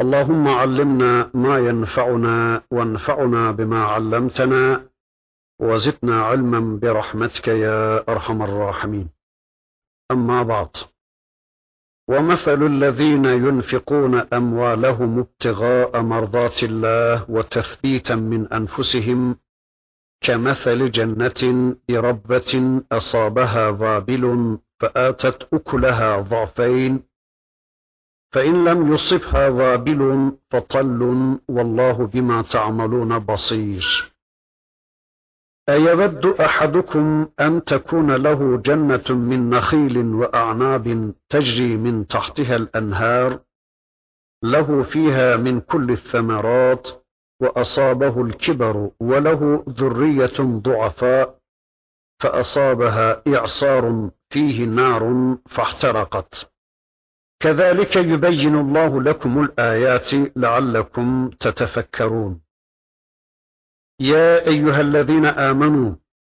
اللهم علمنا ما ينفعنا وانفعنا بما علمتنا وزدنا علما برحمتك يا أرحم الراحمين. أما بعد ومثل الذين ينفقون أموالهم ابتغاء مرضات الله وتثبيتا من أنفسهم كمثل جنة بربه أصابها وابل فآتت أكلها ضعفين فإن لم يصبها وابل فطل والله بما تعملون بصير. أيود أحدكم أن تكون له جنة من نخيل وأعناب تجري من تحتها الأنهار له فيها من كل الثمرات وأصابه الكبر وله ذرية ضعفاء فأصابها إعصار فيه نار فاحترقت. كذلك يبين الله لكم الآيات لعلكم تتفكرون. يا أيها الذين آمنوا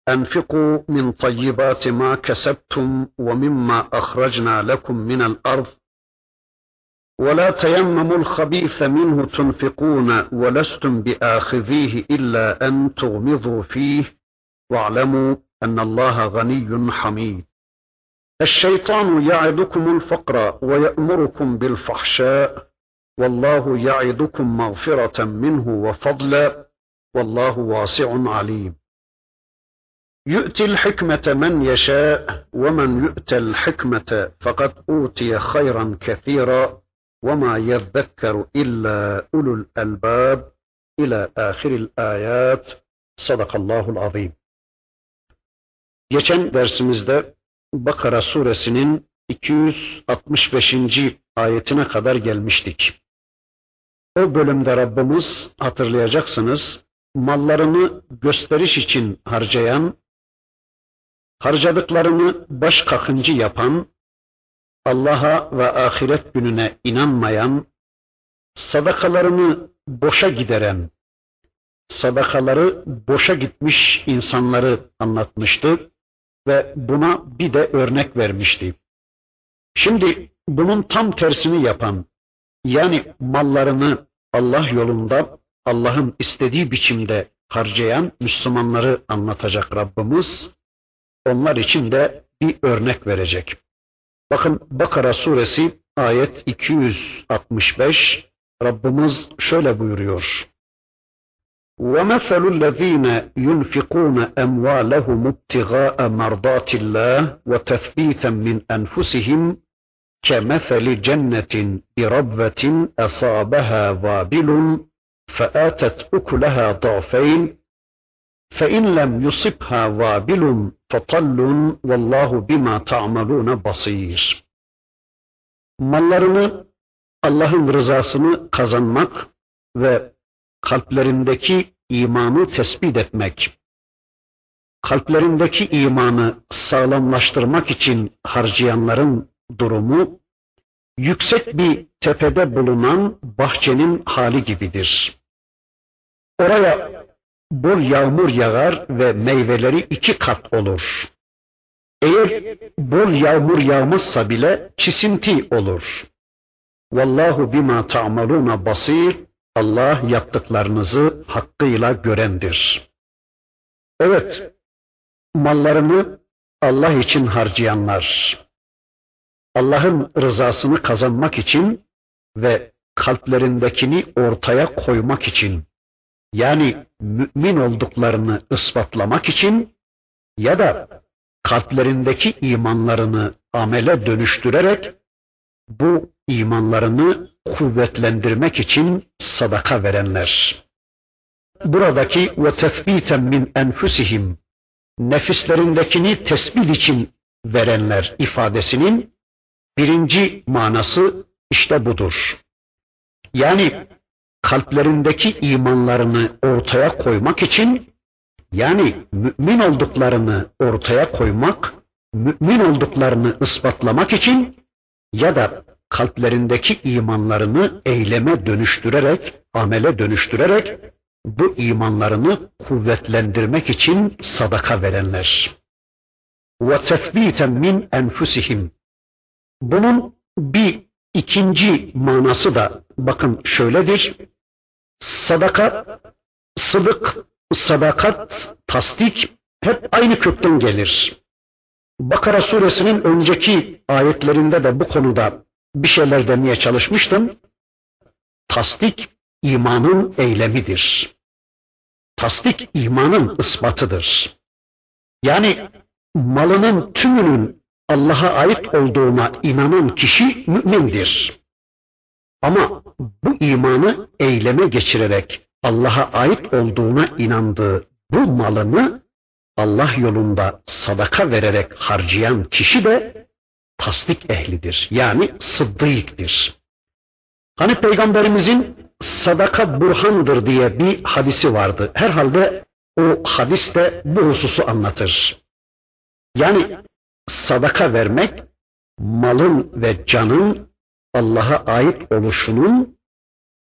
أنفقوا من طيبات ما كسبتم ومما أخرجنا لكم من الأرض. ولا تيمموا الخبيث منه تنفقون ولستم بآخذيه إلا أن تغمضوا فيه. واعلموا أن الله غني حميد. الشيطان يعدكم الفقر ويأمركم بالفحشاء والله يعدكم مغفرة منه وفضلا والله واسع عليم. يؤتي الحكمة من يشاء ومن يؤت الحكمة فقد أوتي خيرا كثيرا وما يذكر إلا أولو الألباب. إلى آخر الآيات. صدق الله العظيم. Geçen dersimizde Bakara suresinin 265. ayetine kadar gelmiştik. O bölümde Rabbimiz hatırlayacaksınız mallarını gösteriş için harcayan, harcadıklarını baş kakıncı yapan, Allah'a ve ahiret gününe inanmayan, sadakalarını boşa gideren, sadakaları boşa gitmiş insanları anlatmıştı ve buna bir de örnek vermişti. Şimdi bunun tam tersini yapan, yani mallarını Allah yolunda Allah'ın istediği biçimde harcayan Müslümanları anlatacak Rabbimiz, onlar için de bir örnek verecek. Bakın Bakara suresi ayet 265 Rabbimiz şöyle buyuruyor. ومثل الذين ينفقون أموالهم ابتغاء مرضات الله وتثبيتا من أنفسهم كمثل جنة بربوه أصابها وابل فآتت أكلها ضعفين فإن لم يصبها وابل فطل والله بما تعملون بصير. mallarını Allah'ın rızasını kazanmak ve kalplerindeki imanı tespit etmek, kalplerindeki imanı sağlamlaştırmak için harcayanların durumu, yüksek bir tepede bulunan bahçenin hali gibidir. Oraya bol yağmur yağar ve meyveleri iki kat olur. Eğer bol yağmur yağmazsa bile çisinti olur. Vallahu bima ta'maluna basir. Allah yaptıklarınızı hakkıyla görendir. Evet, mallarını Allah için harcayanlar, Allah'ın rızasını kazanmak için ve kalplerindekini ortaya koymak için, yani mümin olduklarını ispatlamak için ya da kalplerindeki imanlarını amele dönüştürerek bu imanlarını kuvvetlendirmek için sadaka verenler. Buradaki ve tethbiten min enfusihim nefislerindekini tespit için verenler ifadesinin birinci manası işte budur. Yani kalplerindeki imanlarını ortaya koymak için Yani mümin olduklarını ortaya koymak, mümin olduklarını ispatlamak için ya da kalplerindeki imanlarını eyleme dönüştürerek, amele dönüştürerek bu imanlarını kuvvetlendirmek için sadaka verenler. Ve tethbiten min enfusihim. Bunun bir ikinci manası da bakın şöyledir. Sadaka, sıdık, sadakat, tasdik hep aynı kökten gelir. Bakara suresinin önceki ayetlerinde de bu konuda bir şeyler demeye çalışmıştım. Tasdik imanın eylemidir. Tasdik imanın ispatıdır. Yani malının tümünün Allah'a ait olduğuna inanan kişi mümindir. Ama bu imanı eyleme geçirerek Allah'a ait olduğuna inandığı bu malını Allah yolunda sadaka vererek harcayan kişi de tasdik ehlidir. Yani sıddıktir. Hani peygamberimizin sadaka burhandır diye bir hadisi vardı. Herhalde o hadis de bu hususu anlatır. Yani sadaka vermek malın ve canın Allah'a ait oluşunun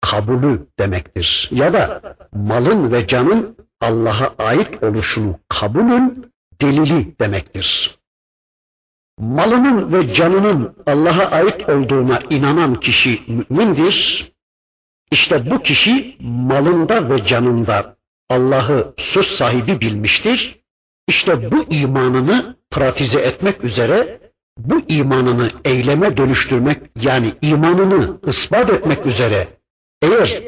kabulü demektir. Ya da malın ve canın Allah'a ait oluşunu kabulün delili demektir. Malının ve canının Allah'a ait olduğuna inanan kişi mümindir. İşte bu kişi malında ve canında Allah'ı söz sahibi bilmiştir. İşte bu imanını pratize etmek üzere bu imanını eyleme dönüştürmek yani imanını ispat etmek üzere eğer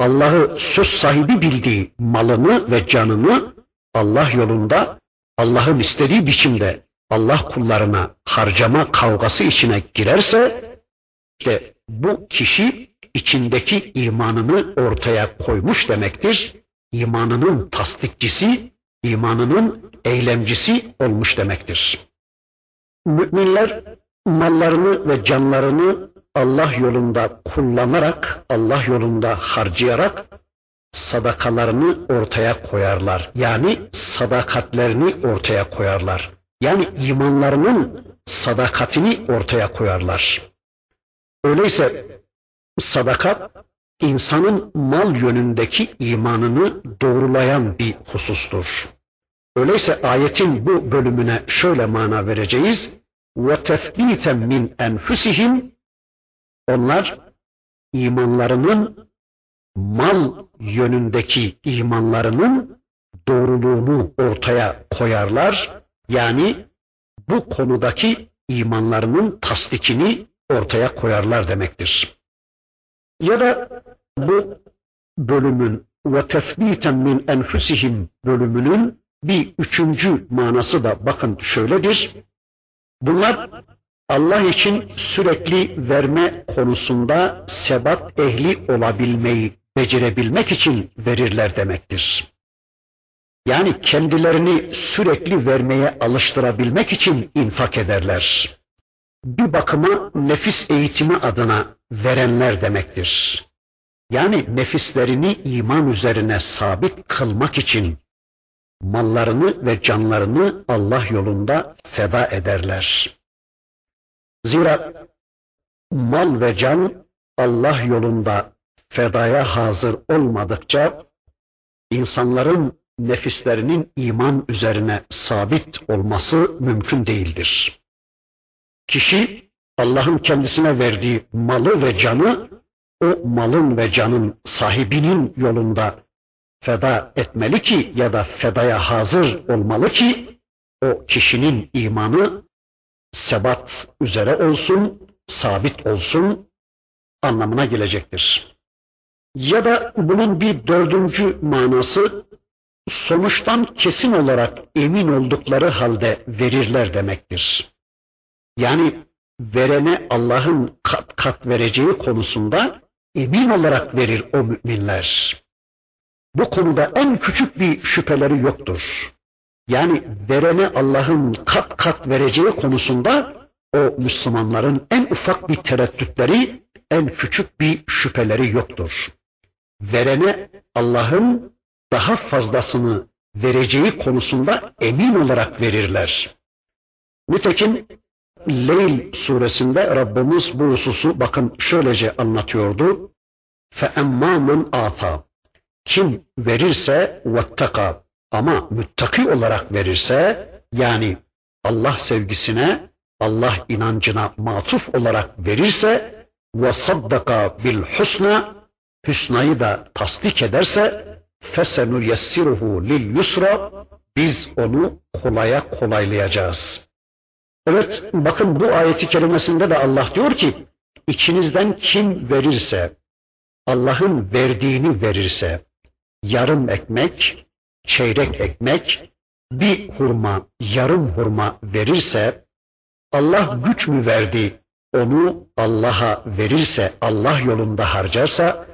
Allah'ı söz sahibi bildiği malını ve canını Allah yolunda Allah'ın istediği biçimde Allah kullarına harcama kavgası içine girerse işte bu kişi içindeki imanını ortaya koymuş demektir. İmanının tasdikçisi, imanının eylemcisi olmuş demektir. Müminler mallarını ve canlarını Allah yolunda kullanarak, Allah yolunda harcayarak sadakalarını ortaya koyarlar. Yani sadakatlerini ortaya koyarlar. Yani imanlarının sadakatini ortaya koyarlar. Öyleyse sadakat insanın mal yönündeki imanını doğrulayan bir husustur. Öyleyse ayetin bu bölümüne şöyle mana vereceğiz. وَتَثْبِيتًا مِنْ اَنْفُسِهِمْ Onlar imanlarının mal yönündeki imanlarının doğruluğunu ortaya koyarlar. yani bu konudaki imanlarının tasdikini ortaya koyarlar demektir. Ya da bu bölümün ve tefbiten min enfusihim bölümünün bir üçüncü manası da bakın şöyledir. Bunlar Allah için sürekli verme konusunda sebat ehli olabilmeyi becerebilmek için verirler demektir. Yani kendilerini sürekli vermeye alıştırabilmek için infak ederler. Bir bakıma nefis eğitimi adına verenler demektir. Yani nefislerini iman üzerine sabit kılmak için mallarını ve canlarını Allah yolunda feda ederler. Zira mal ve can Allah yolunda fedaya hazır olmadıkça insanların nefislerinin iman üzerine sabit olması mümkün değildir. Kişi Allah'ın kendisine verdiği malı ve canı o malın ve canın sahibinin yolunda feda etmeli ki ya da fedaya hazır olmalı ki o kişinin imanı sebat üzere olsun, sabit olsun anlamına gelecektir. Ya da bunun bir dördüncü manası sonuçtan kesin olarak emin oldukları halde verirler demektir. Yani verene Allah'ın kat kat vereceği konusunda emin olarak verir o müminler. Bu konuda en küçük bir şüpheleri yoktur. Yani verene Allah'ın kat kat vereceği konusunda o Müslümanların en ufak bir tereddütleri, en küçük bir şüpheleri yoktur. Verene Allah'ın daha fazlasını vereceği konusunda emin olarak verirler. Nitekim Leyl suresinde Rabbimiz bu hususu bakın şöylece anlatıyordu. فَاَمَّا مَنْ ata Kim verirse vettaka ama müttaki olarak verirse yani Allah sevgisine, Allah inancına matuf olarak verirse ve saddaka bil husna hüsnayı da tasdik ederse lil yusra biz onu kolaya kolaylayacağız. Evet bakın bu ayeti kelimesinde de Allah diyor ki içinizden kim verirse Allah'ın verdiğini verirse yarım ekmek, çeyrek ekmek, bir hurma, yarım hurma verirse Allah güç mü verdi? Onu Allah'a verirse, Allah yolunda harcarsa,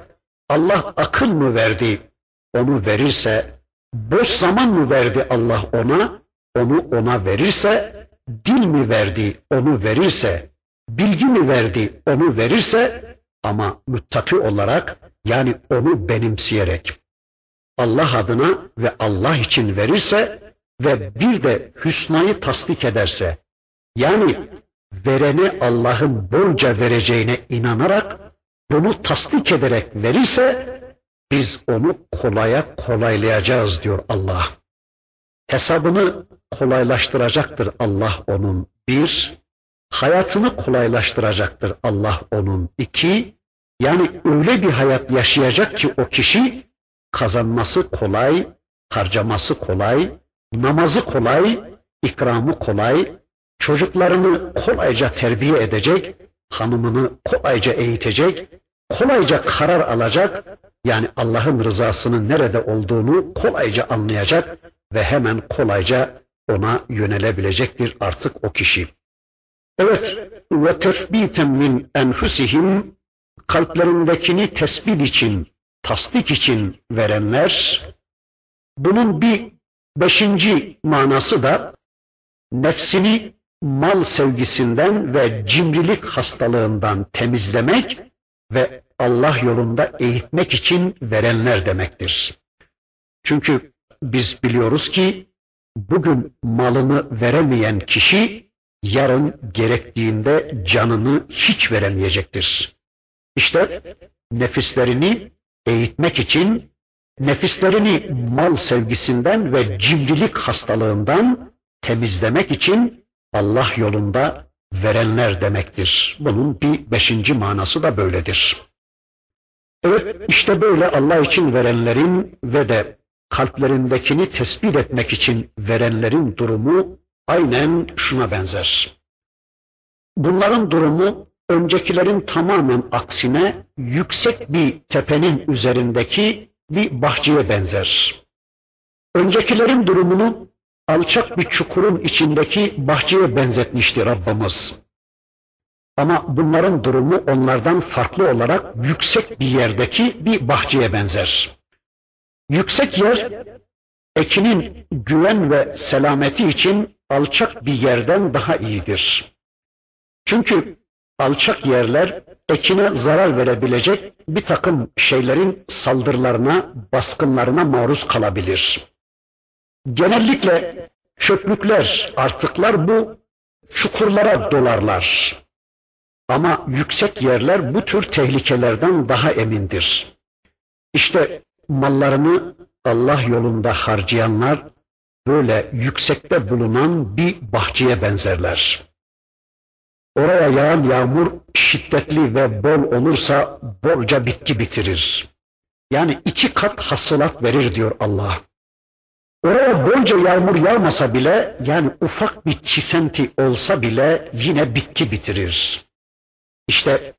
Allah akıl mı verdi? Onu verirse, boş zaman mı verdi Allah ona? Onu ona verirse, dil mi verdi? Onu verirse, bilgi mi verdi? Onu verirse, ama müttaki olarak yani onu benimseyerek Allah adına ve Allah için verirse ve bir de hüsnayı tasdik ederse yani vereni Allah'ın bolca vereceğine inanarak bunu tasdik ederek verirse biz onu kolaya kolaylayacağız diyor Allah. Hesabını kolaylaştıracaktır Allah onun. Bir, hayatını kolaylaştıracaktır Allah onun. İki, yani öyle bir hayat yaşayacak ki o kişi kazanması kolay, harcaması kolay, namazı kolay, ikramı kolay, çocuklarını kolayca terbiye edecek, hanımını kolayca eğitecek, kolayca karar alacak, yani Allah'ın rızasının nerede olduğunu kolayca anlayacak ve hemen kolayca ona yönelebilecektir artık o kişi. Evet, ve tefbiten min enfusihim kalplerindekini tespit için, tasdik için verenler, bunun bir beşinci manası da nefsini mal sevgisinden ve cimrilik hastalığından temizlemek ve Allah yolunda eğitmek için verenler demektir. Çünkü biz biliyoruz ki bugün malını veremeyen kişi yarın gerektiğinde canını hiç veremeyecektir. İşte nefislerini eğitmek için nefislerini mal sevgisinden ve cimrilik hastalığından temizlemek için Allah yolunda verenler demektir. Bunun bir beşinci manası da böyledir. Evet işte böyle Allah için verenlerin ve de kalplerindekini tespit etmek için verenlerin durumu aynen şuna benzer. Bunların durumu öncekilerin tamamen aksine yüksek bir tepenin üzerindeki bir bahçeye benzer. Öncekilerin durumunu alçak bir çukurun içindeki bahçeye benzetmişti Rabbimiz. Ama bunların durumu onlardan farklı olarak yüksek bir yerdeki bir bahçeye benzer. Yüksek yer ekinin güven ve selameti için alçak bir yerden daha iyidir. Çünkü alçak yerler ekine zarar verebilecek bir takım şeylerin saldırılarına, baskınlarına maruz kalabilir. Genellikle çöplükler, artıklar bu çukurlara dolarlar. Ama yüksek yerler bu tür tehlikelerden daha emindir. İşte mallarını Allah yolunda harcayanlar böyle yüksekte bulunan bir bahçeye benzerler. Oraya yağan yağmur şiddetli ve bol olursa bolca bitki bitirir. Yani iki kat hasılat verir diyor Allah. Oraya bolca yağmur yağmasa bile yani ufak bir çisenti olsa bile yine bitki bitirir. İşte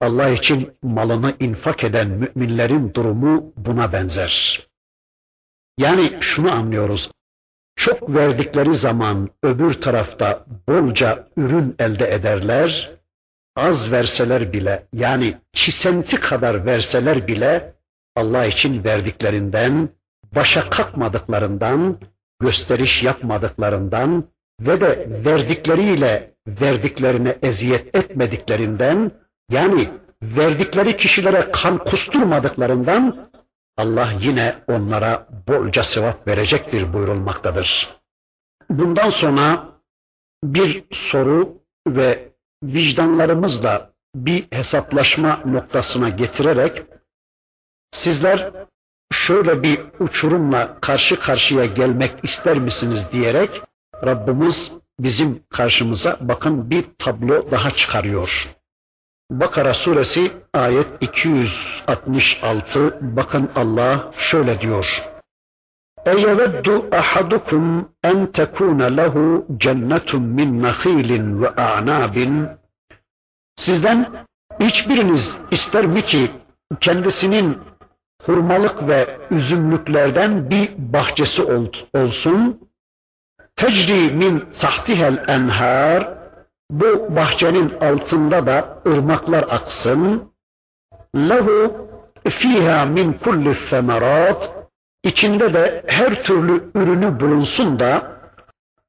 Allah için malını infak eden müminlerin durumu buna benzer. Yani şunu anlıyoruz. Çok verdikleri zaman öbür tarafta bolca ürün elde ederler. Az verseler bile yani çisenti kadar verseler bile Allah için verdiklerinden, başa kalkmadıklarından, gösteriş yapmadıklarından ve de verdikleriyle verdiklerine eziyet etmediklerinden yani verdikleri kişilere kan kusturmadıklarından Allah yine onlara bolca sevap verecektir buyurulmaktadır. Bundan sonra bir soru ve vicdanlarımızla bir hesaplaşma noktasına getirerek sizler şöyle bir uçurumla karşı karşıya gelmek ister misiniz diyerek Rabbimiz bizim karşımıza bakın bir tablo daha çıkarıyor. Bakara suresi ayet 266 bakın Allah şöyle diyor. Ahadukum en tekune lehu cennetun min nahilin ve a'nabin Sizden hiçbiriniz ister mi ki kendisinin hurmalık ve üzümlüklerden bir bahçesi ol, olsun? Tecri min tahtihel enhar bu bahçenin altında da ırmaklar aksın. Lehu fiha min kulli semerat içinde de her türlü ürünü bulunsun da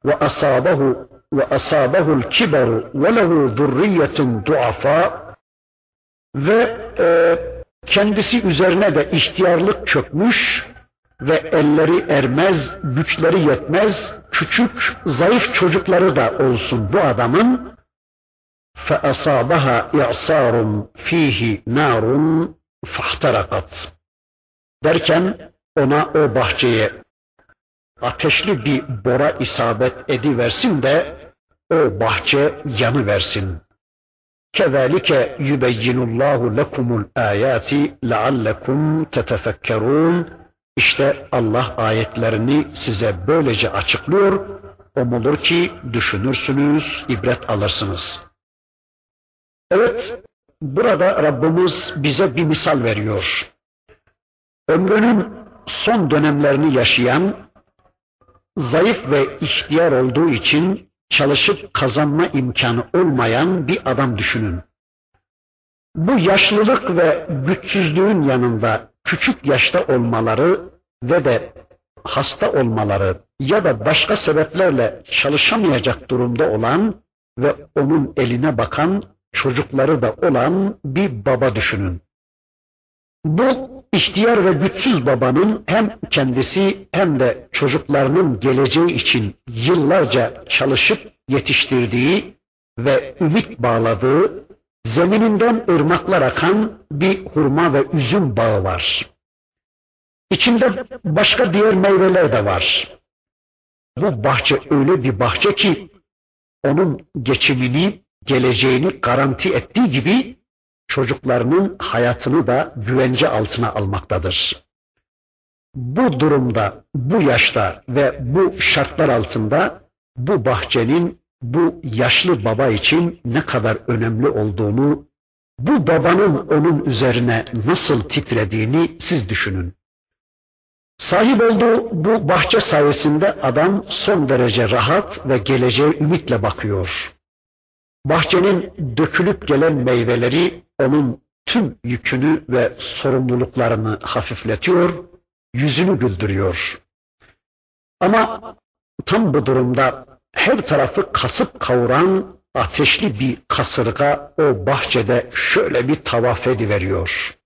ve asabahu ve asabahul kiberu ve lehu zurriyetun duafa ve e, kendisi üzerine de ihtiyarlık çökmüş ve elleri ermez, güçleri yetmez, küçük, zayıf çocukları da olsun bu adamın فَأَصَابَهَا اِعْصَارٌ ف۪يهِ نَارٌ فَاحْتَرَقَتْ Derken ona o bahçeye ateşli bir bora isabet ediversin de o bahçe yanı versin. Kezalike yubeyyinullahu lekumul ayati leallekum tetefekkerun. İşte Allah ayetlerini size böylece açıklıyor. Umulur ki düşünürsünüz, ibret alırsınız. Evet, burada Rabbimiz bize bir misal veriyor. Ömrünün son dönemlerini yaşayan, zayıf ve ihtiyar olduğu için çalışıp kazanma imkanı olmayan bir adam düşünün. Bu yaşlılık ve güçsüzlüğün yanında küçük yaşta olmaları ve de hasta olmaları ya da başka sebeplerle çalışamayacak durumda olan ve onun eline bakan çocukları da olan bir baba düşünün. Bu ihtiyar ve güçsüz babanın hem kendisi hem de çocuklarının geleceği için yıllarca çalışıp yetiştirdiği ve ümit bağladığı zemininden ırmaklar akan bir hurma ve üzüm bağı var. İçinde başka diğer meyveler de var. Bu bahçe öyle bir bahçe ki onun geçimini, geleceğini garanti ettiği gibi çocuklarının hayatını da güvence altına almaktadır. Bu durumda, bu yaşta ve bu şartlar altında bu bahçenin bu yaşlı baba için ne kadar önemli olduğunu, bu babanın onun üzerine nasıl titrediğini siz düşünün. Sahip olduğu bu bahçe sayesinde adam son derece rahat ve geleceğe ümitle bakıyor. Bahçenin dökülüp gelen meyveleri onun tüm yükünü ve sorumluluklarını hafifletiyor, yüzünü güldürüyor. Ama tam bu durumda her tarafı kasıp kavuran ateşli bir kasırga o bahçede şöyle bir tavaf ediveriyor.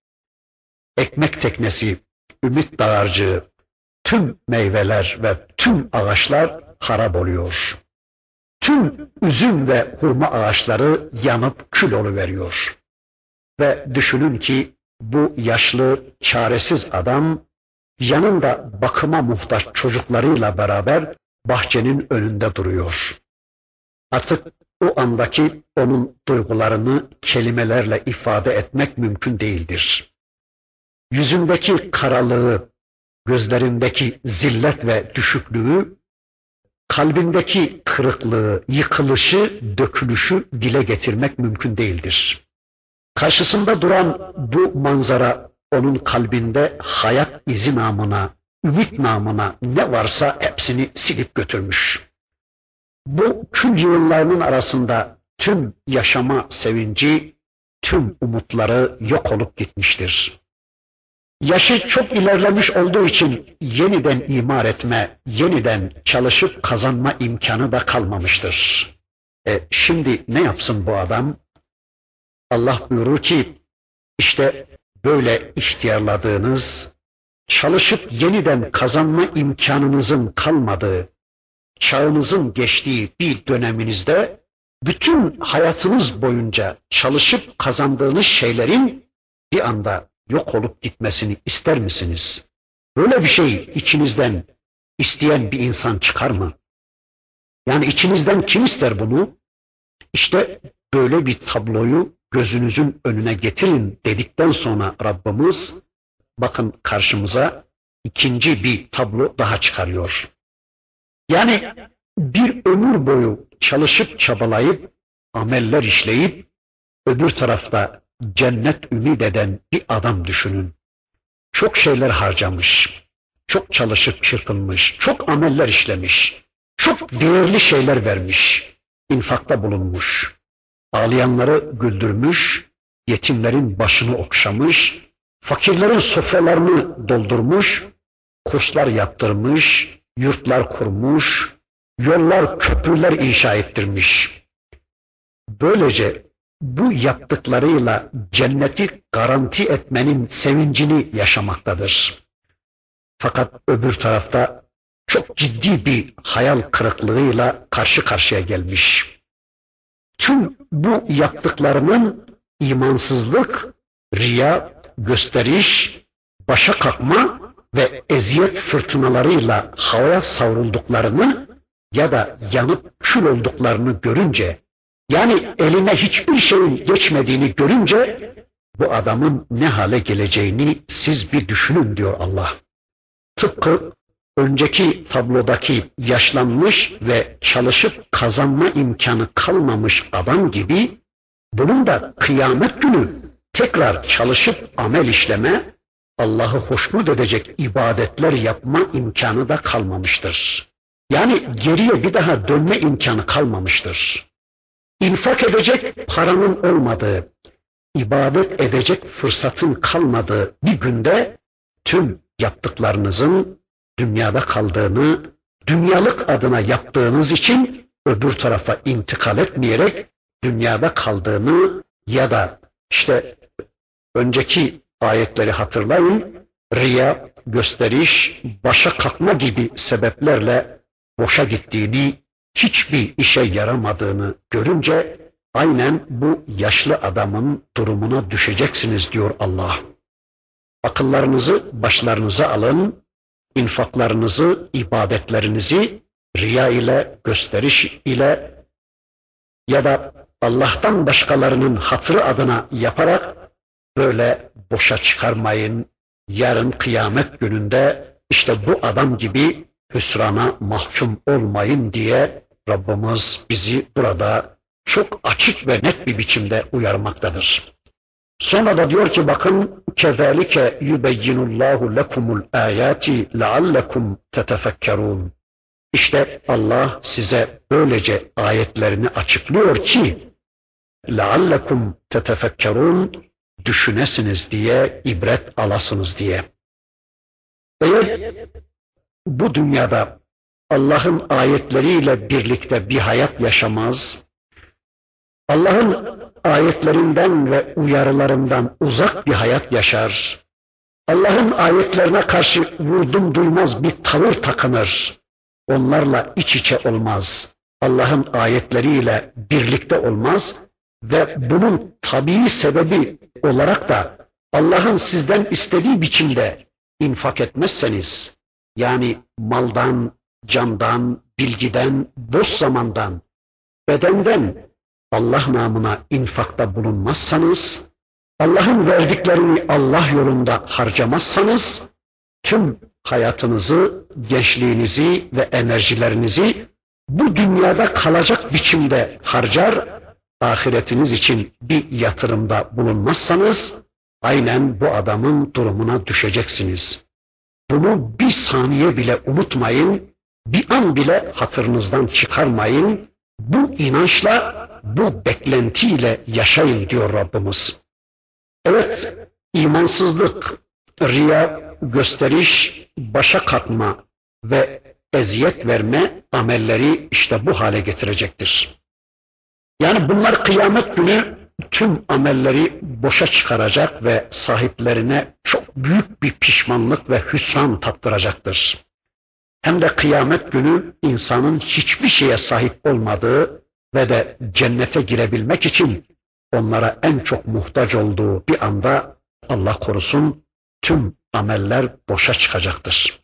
Ekmek teknesi, ümit dağarcığı, tüm meyveler ve tüm ağaçlar harap oluyor. Tüm üzüm ve hurma ağaçları yanıp kül veriyor. Ve düşünün ki bu yaşlı, çaresiz adam yanında bakıma muhtaç çocuklarıyla beraber bahçenin önünde duruyor. Artık o andaki onun duygularını kelimelerle ifade etmek mümkün değildir. Yüzündeki karalığı, gözlerindeki zillet ve düşüklüğü, kalbindeki kırıklığı, yıkılışı, dökülüşü dile getirmek mümkün değildir. Karşısında duran bu manzara onun kalbinde hayat izi namına, ümit namına ne varsa hepsini silip götürmüş. Bu kül yığınlarının arasında tüm yaşama sevinci, tüm umutları yok olup gitmiştir. Yaşı çok ilerlemiş olduğu için yeniden imar etme, yeniden çalışıp kazanma imkanı da kalmamıştır. E, şimdi ne yapsın bu adam? Allah buyurur ki işte böyle ihtiyarladığınız, çalışıp yeniden kazanma imkanınızın kalmadığı, çağınızın geçtiği bir döneminizde bütün hayatınız boyunca çalışıp kazandığınız şeylerin bir anda yok olup gitmesini ister misiniz? Böyle bir şey içinizden isteyen bir insan çıkar mı? Yani içinizden kim ister bunu? İşte böyle bir tabloyu gözünüzün önüne getirin dedikten sonra Rabbimiz bakın karşımıza ikinci bir tablo daha çıkarıyor. Yani bir ömür boyu çalışıp çabalayıp ameller işleyip öbür tarafta cennet ümit eden bir adam düşünün. Çok şeyler harcamış, çok çalışıp çırpınmış, çok ameller işlemiş, çok değerli şeyler vermiş, infakta bulunmuş, ağlayanları güldürmüş, yetimlerin başını okşamış, fakirlerin sofralarını doldurmuş, kurslar yaptırmış, yurtlar kurmuş, yollar, köprüler inşa ettirmiş. Böylece bu yaptıklarıyla cenneti garanti etmenin sevincini yaşamaktadır. Fakat öbür tarafta çok ciddi bir hayal kırıklığıyla karşı karşıya gelmiş. Tüm bu yaptıklarının imansızlık, riya, gösteriş, başa kalkma ve eziyet fırtınalarıyla havaya savrulduklarını ya da yanıp kül olduklarını görünce, yani eline hiçbir şeyin geçmediğini görünce, bu adamın ne hale geleceğini siz bir düşünün diyor Allah. Tıpkı önceki tablodaki yaşlanmış ve çalışıp kazanma imkanı kalmamış adam gibi, bunun da kıyamet günü tekrar çalışıp amel işleme, Allah'ı hoşnut edecek ibadetler yapma imkanı da kalmamıştır. Yani geriye bir daha dönme imkanı kalmamıştır. İnfak edecek paranın olmadığı, ibadet edecek fırsatın kalmadığı bir günde tüm yaptıklarınızın dünyada kaldığını, dünyalık adına yaptığınız için öbür tarafa intikal etmeyerek dünyada kaldığını ya da işte önceki ayetleri hatırlayın, riya, gösteriş, başa kalkma gibi sebeplerle boşa gittiğini, hiçbir işe yaramadığını görünce aynen bu yaşlı adamın durumuna düşeceksiniz diyor Allah. Akıllarınızı başlarınıza alın, infaklarınızı, ibadetlerinizi riya ile, gösteriş ile ya da Allah'tan başkalarının hatırı adına yaparak böyle boşa çıkarmayın. Yarın kıyamet gününde işte bu adam gibi hüsrana mahkum olmayın diye Rabbimiz bizi burada çok açık ve net bir biçimde uyarmaktadır. Sonra da diyor ki bakın kezalike yubeyyinullahu lekumul ayati leallekum tetefekkerun. İşte Allah size böylece ayetlerini açıklıyor ki leallekum tetefekkerun düşünesiniz diye, ibret alasınız diye. Eğer bu dünyada Allah'ın ayetleriyle birlikte bir hayat yaşamaz, Allah'ın ayetlerinden ve uyarılarından uzak bir hayat yaşar, Allah'ın ayetlerine karşı vurdum duymaz bir tavır takınır, onlarla iç içe olmaz, Allah'ın ayetleriyle birlikte olmaz ve bunun tabii sebebi olarak da Allah'ın sizden istediği biçimde infak etmezseniz, yani maldan, candan, bilgiden, boş zamandan, bedenden Allah namına infakta bulunmazsanız, Allah'ın verdiklerini Allah yolunda harcamazsanız, tüm hayatınızı, gençliğinizi ve enerjilerinizi bu dünyada kalacak biçimde harcar, ahiretiniz için bir yatırımda bulunmazsanız, aynen bu adamın durumuna düşeceksiniz. Bunu bir saniye bile unutmayın, bir an bile hatırınızdan çıkarmayın. Bu inançla, bu beklentiyle yaşayın diyor Rabbimiz. Evet, imansızlık, riya, gösteriş, başa kalkma ve eziyet verme amelleri işte bu hale getirecektir. Yani bunlar kıyamet günü tüm amelleri boşa çıkaracak ve sahiplerine çok büyük bir pişmanlık ve hüsran tattıracaktır. Hem de kıyamet günü insanın hiçbir şeye sahip olmadığı ve de cennete girebilmek için onlara en çok muhtaç olduğu bir anda Allah korusun tüm ameller boşa çıkacaktır.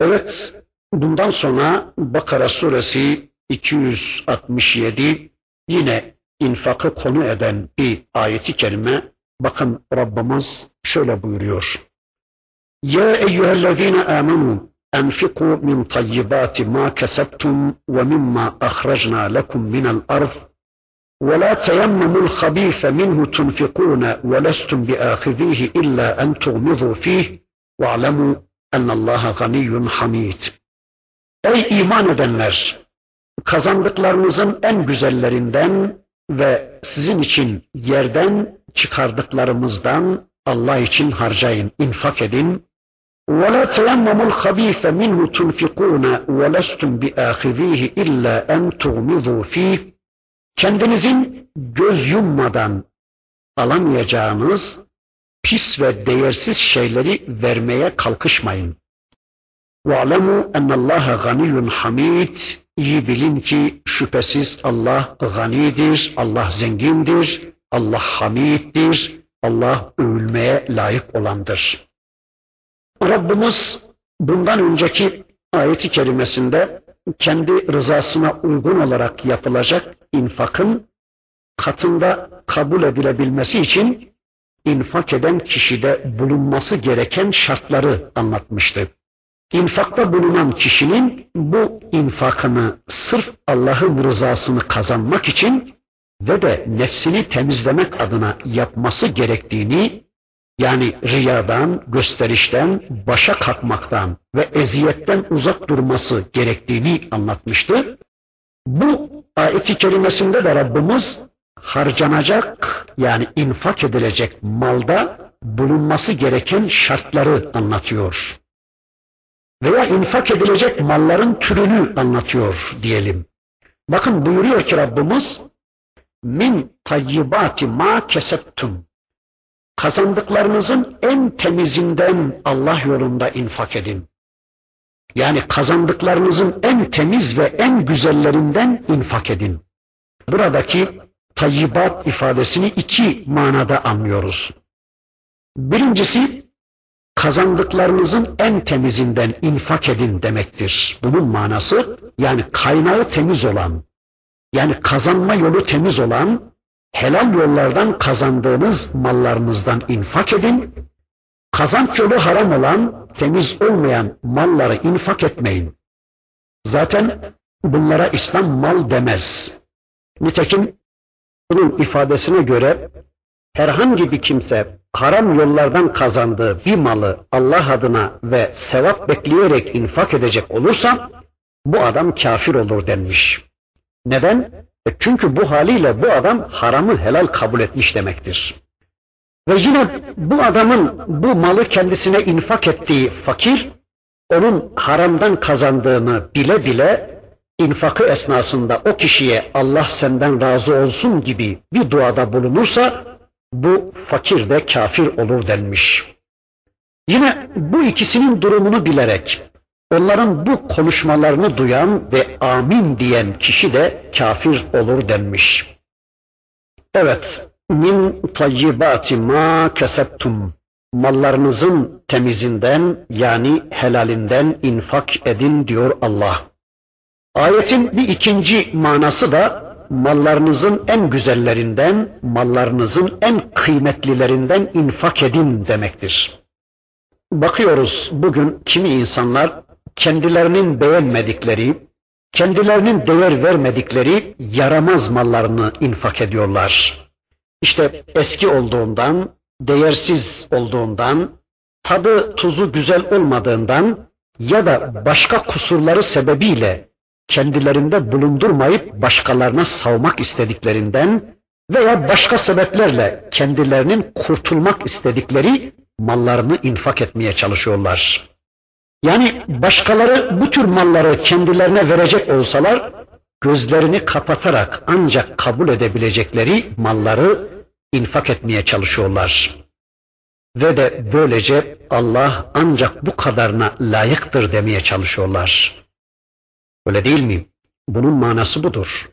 Evet, bundan sonra Bakara suresi 267 yine infakı konu eden bir ayeti kerime. Bakın Rabbimiz şöyle buyuruyor. Ya eyyühellezine amenu enfiku min tayyibati ma kesebtum ve mimma ahrajna lekum minel arz ولا تيمموا الخبيث منه تنفقون ولستم بآخذيه إلا أن تغمضوا فيه واعلموا أن الله غني حميد Ey iman edenler! Kazandıklarınızın en güzellerinden ve sizin için yerden çıkardıklarımızdan Allah için harcayın, infak edin. وَلَا تَيَمَّمُوا الْخَب۪يثَ مِنْهُ تُنْفِقُونَ وَلَسْتُمْ بِآخِذ۪يهِ إِلَّا أَنْ تُغْمِضُوا ف۪يهِ Kendinizin göz yummadan alamayacağınız pis ve değersiz şeyleri vermeye kalkışmayın. وَعْلَمُوا اَنَّ اللّٰهَ غَنِيٌّ حَمِيدٌ İyi bilin ki şüphesiz Allah ganidir, Allah zengindir, Allah hamiddir, Allah övülmeye layık olandır. Rabbimiz bundan önceki ayeti kerimesinde kendi rızasına uygun olarak yapılacak infakın katında kabul edilebilmesi için infak eden kişide bulunması gereken şartları anlatmıştı. İnfakta bulunan kişinin bu infakını sırf Allah'ın rızasını kazanmak için ve de nefsini temizlemek adına yapması gerektiğini yani riyadan, gösterişten, başa kalkmaktan ve eziyetten uzak durması gerektiğini anlatmıştı. Bu ayeti kerimesinde de Rabbimiz harcanacak yani infak edilecek malda bulunması gereken şartları anlatıyor veya infak edilecek malların türünü anlatıyor diyelim. Bakın buyuruyor ki Rabbimiz min tayyibati ma keseptum kazandıklarınızın en temizinden Allah yolunda infak edin. Yani kazandıklarınızın en temiz ve en güzellerinden infak edin. Buradaki tayyibat ifadesini iki manada anlıyoruz. Birincisi kazandıklarınızın en temizinden infak edin demektir. Bunun manası yani kaynağı temiz olan, yani kazanma yolu temiz olan, helal yollardan kazandığınız mallarınızdan infak edin. Kazanç yolu haram olan, temiz olmayan malları infak etmeyin. Zaten bunlara İslam mal demez. Nitekim bunun ifadesine göre herhangi bir kimse haram yollardan kazandığı bir malı Allah adına ve sevap bekleyerek infak edecek olursa bu adam kafir olur denmiş. Neden? E çünkü bu haliyle bu adam haramı helal kabul etmiş demektir. Ve yine bu adamın bu malı kendisine infak ettiği fakir, onun haramdan kazandığını bile bile infakı esnasında o kişiye Allah senden razı olsun gibi bir duada bulunursa bu fakir de kafir olur denmiş. Yine bu ikisinin durumunu bilerek onların bu konuşmalarını duyan ve amin diyen kişi de kafir olur denmiş. Evet, min tayyibati ma keseptum mallarınızın temizinden yani helalinden infak edin diyor Allah. Ayetin bir ikinci manası da mallarınızın en güzellerinden, mallarınızın en kıymetlilerinden infak edin demektir. Bakıyoruz bugün kimi insanlar kendilerinin beğenmedikleri, kendilerinin değer vermedikleri yaramaz mallarını infak ediyorlar. İşte eski olduğundan, değersiz olduğundan, tadı tuzu güzel olmadığından ya da başka kusurları sebebiyle kendilerinde bulundurmayıp başkalarına savmak istediklerinden veya başka sebeplerle kendilerinin kurtulmak istedikleri mallarını infak etmeye çalışıyorlar. Yani başkaları bu tür malları kendilerine verecek olsalar gözlerini kapatarak ancak kabul edebilecekleri malları infak etmeye çalışıyorlar. Ve de böylece Allah ancak bu kadarına layıktır demeye çalışıyorlar. Öyle değil mi? Bunun manası budur.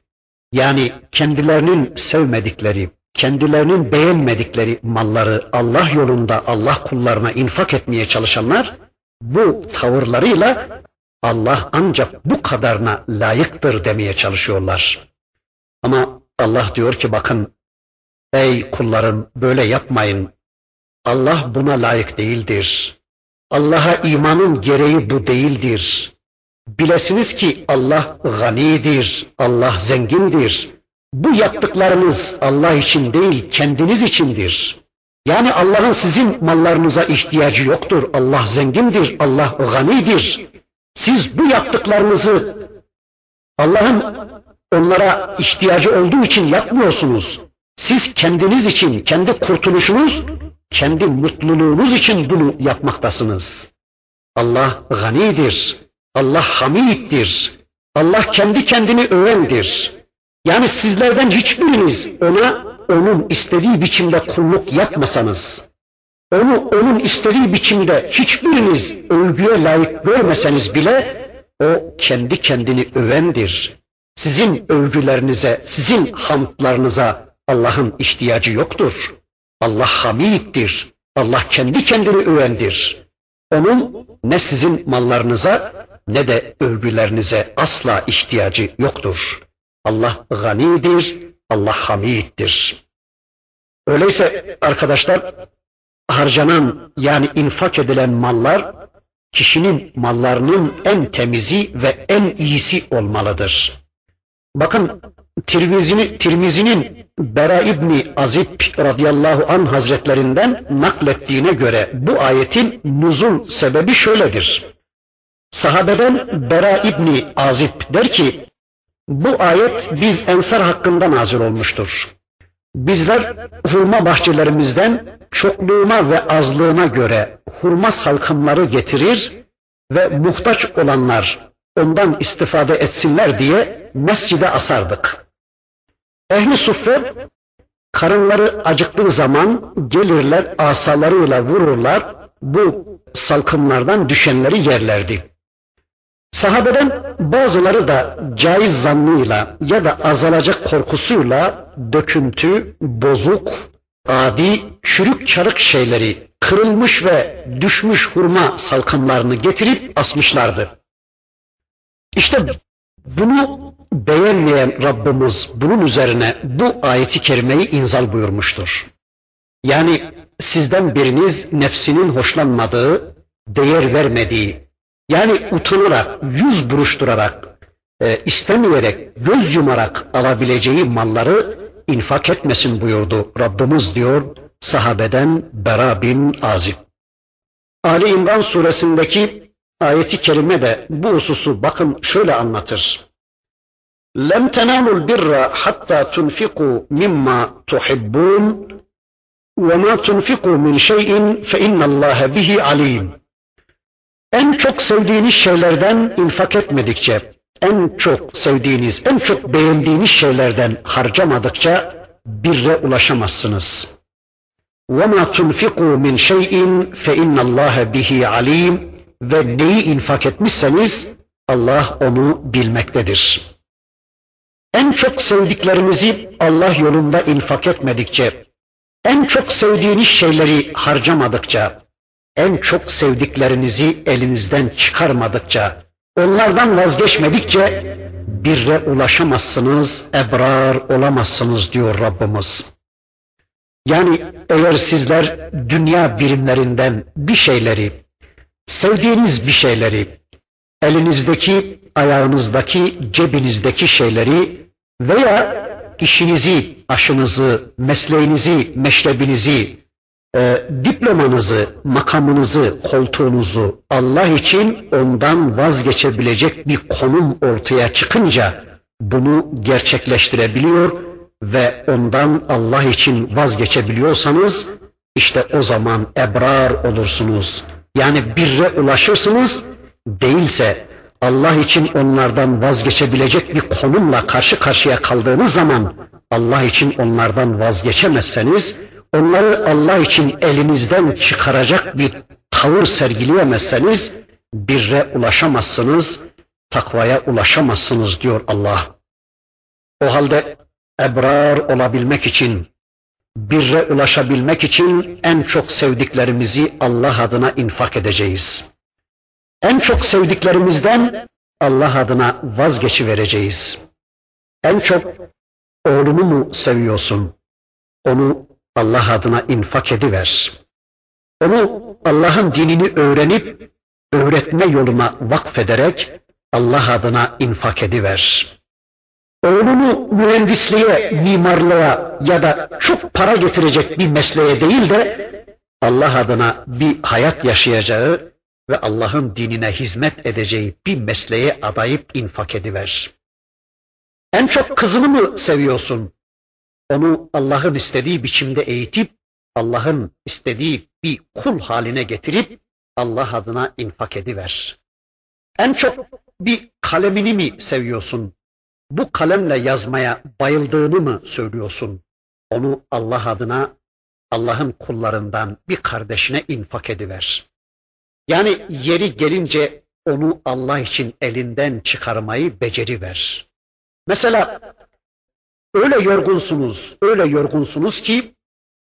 Yani kendilerinin sevmedikleri, kendilerinin beğenmedikleri malları Allah yolunda Allah kullarına infak etmeye çalışanlar bu tavırlarıyla Allah ancak bu kadarına layıktır demeye çalışıyorlar. Ama Allah diyor ki bakın ey kullarım böyle yapmayın. Allah buna layık değildir. Allah'a imanın gereği bu değildir. Bilesiniz ki Allah ganidir, Allah zengindir. Bu yaptıklarınız Allah için değil, kendiniz içindir. Yani Allah'ın sizin mallarınıza ihtiyacı yoktur. Allah zengindir, Allah ganidir. Siz bu yaptıklarınızı Allah'ın onlara ihtiyacı olduğu için yapmıyorsunuz. Siz kendiniz için, kendi kurtuluşunuz, kendi mutluluğunuz için bunu yapmaktasınız. Allah ganidir, Allah hamiddir, Allah kendi kendini övendir. Yani sizlerden hiçbiriniz ona onun istediği biçimde kulluk yapmasanız, onu onun istediği biçimde hiçbiriniz övgüye layık görmeseniz bile o kendi kendini övendir. Sizin övgülerinize, sizin hamdlarınıza Allah'ın ihtiyacı yoktur. Allah hamiddir. Allah kendi kendini övendir. Onun ne sizin mallarınıza ne de övgülerinize asla ihtiyacı yoktur. Allah ganidir, Allah hamiddir. Öyleyse arkadaşlar harcanan yani infak edilen mallar kişinin mallarının en temizi ve en iyisi olmalıdır. Bakın Tirmizi'nin Tirmizi'nin Bera İbni Azib radıyallahu an hazretlerinden naklettiğine göre bu ayetin nuzul sebebi şöyledir. Sahabeden Bera İbni Azib der ki bu ayet biz ensar hakkında nazil olmuştur. Bizler hurma bahçelerimizden çokluğuna ve azlığına göre hurma salkımları getirir ve muhtaç olanlar ondan istifade etsinler diye mescide asardık. Ehli suffe karınları acıktığı zaman gelirler asalarıyla vururlar bu salkımlardan düşenleri yerlerdi. Sahabeden bazıları da caiz zannıyla ya da azalacak korkusuyla döküntü, bozuk, adi, çürük çarık şeyleri, kırılmış ve düşmüş hurma salkımlarını getirip asmışlardı. İşte bunu beğenmeyen Rabbimiz bunun üzerine bu ayeti kerimeyi inzal buyurmuştur. Yani sizden biriniz nefsinin hoşlanmadığı, değer vermediği, yani utanarak, yüz buruşturarak, e, istemeyerek, göz yumarak alabileceği malları infak etmesin buyurdu Rabbimiz diyor sahabeden Bera bin Azib. Ali İmran suresindeki ayeti kerime de bu hususu bakın şöyle anlatır. لَمْ تَنَالُوا الْبِرَّ حَتَّى تُنْفِقُوا مِمَّا تُحِبُّونَ وَمَا تُنْفِقُوا مِنْ شَيْءٍ فَإِنَّ اللّٰهَ بِهِ عَلِيمٌ en çok sevdiğiniz şeylerden infak etmedikçe, en çok sevdiğiniz, en çok beğendiğiniz şeylerden harcamadıkça birre ulaşamazsınız. وَمَا تُنْفِقُوا مِنْ شَيْءٍ فَاِنَّ اللّٰهَ بِهِ عَلِيمٌ Ve neyi infak etmişseniz Allah onu bilmektedir. En çok sevdiklerinizi Allah yolunda infak etmedikçe, en çok sevdiğiniz şeyleri harcamadıkça, en çok sevdiklerinizi elinizden çıkarmadıkça, onlardan vazgeçmedikçe birre ulaşamazsınız, ebrar olamazsınız diyor Rabbimiz. Yani eğer sizler dünya birimlerinden bir şeyleri, sevdiğiniz bir şeyleri, elinizdeki, ayağınızdaki, cebinizdeki şeyleri veya işinizi, aşınızı, mesleğinizi, meşrebinizi, e, diplomanızı, makamınızı, koltuğunuzu Allah için ondan vazgeçebilecek bir konum ortaya çıkınca bunu gerçekleştirebiliyor ve ondan Allah için vazgeçebiliyorsanız işte o zaman ebrar olursunuz. Yani birre ulaşırsınız değilse Allah için onlardan vazgeçebilecek bir konumla karşı karşıya kaldığınız zaman Allah için onlardan vazgeçemezseniz, onları Allah için elinizden çıkaracak bir tavır sergileyemezseniz birre ulaşamazsınız, takvaya ulaşamazsınız diyor Allah. O halde ebrar olabilmek için, birre ulaşabilmek için en çok sevdiklerimizi Allah adına infak edeceğiz. En çok sevdiklerimizden Allah adına vazgeçi vereceğiz. En çok oğlunu mu seviyorsun? Onu Allah adına infak ediver. Onu Allah'ın dinini öğrenip öğretme yoluna vakfederek Allah adına infak ediver. Oğlunu mühendisliğe, mimarlığa ya da çok para getirecek bir mesleğe değil de Allah adına bir hayat yaşayacağı ve Allah'ın dinine hizmet edeceği bir mesleğe adayıp infak ediver. En çok kızını mı seviyorsun? Onu Allah'ın istediği biçimde eğitip, Allah'ın istediği bir kul haline getirip, Allah adına infak ediver. En çok bir kalemini mi seviyorsun? Bu kalemle yazmaya bayıldığını mı söylüyorsun? Onu Allah adına, Allah'ın kullarından bir kardeşine infak ediver. Yani yeri gelince onu Allah için elinden çıkarmayı beceri ver. Mesela öyle yorgunsunuz, öyle yorgunsunuz ki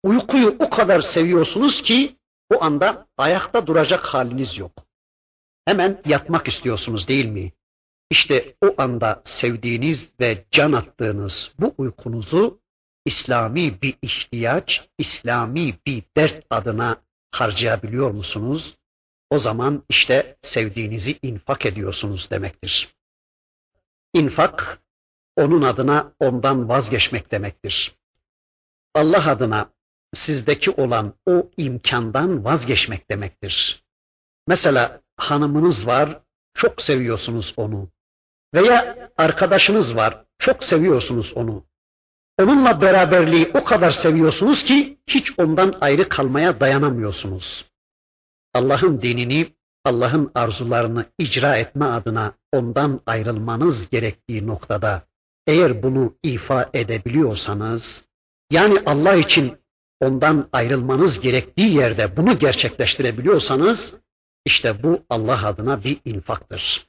uykuyu o kadar seviyorsunuz ki o anda ayakta duracak haliniz yok. Hemen yatmak istiyorsunuz değil mi? İşte o anda sevdiğiniz ve can attığınız bu uykunuzu İslami bir ihtiyaç, İslami bir dert adına harcayabiliyor musunuz? O zaman işte sevdiğinizi infak ediyorsunuz demektir. İnfak, onun adına ondan vazgeçmek demektir. Allah adına sizdeki olan o imkandan vazgeçmek demektir. Mesela hanımınız var, çok seviyorsunuz onu. Veya arkadaşınız var, çok seviyorsunuz onu. Onunla beraberliği o kadar seviyorsunuz ki hiç ondan ayrı kalmaya dayanamıyorsunuz. Allah'ın dinini, Allah'ın arzularını icra etme adına ondan ayrılmanız gerektiği noktada eğer bunu ifa edebiliyorsanız, yani Allah için ondan ayrılmanız gerektiği yerde bunu gerçekleştirebiliyorsanız, işte bu Allah adına bir infaktır.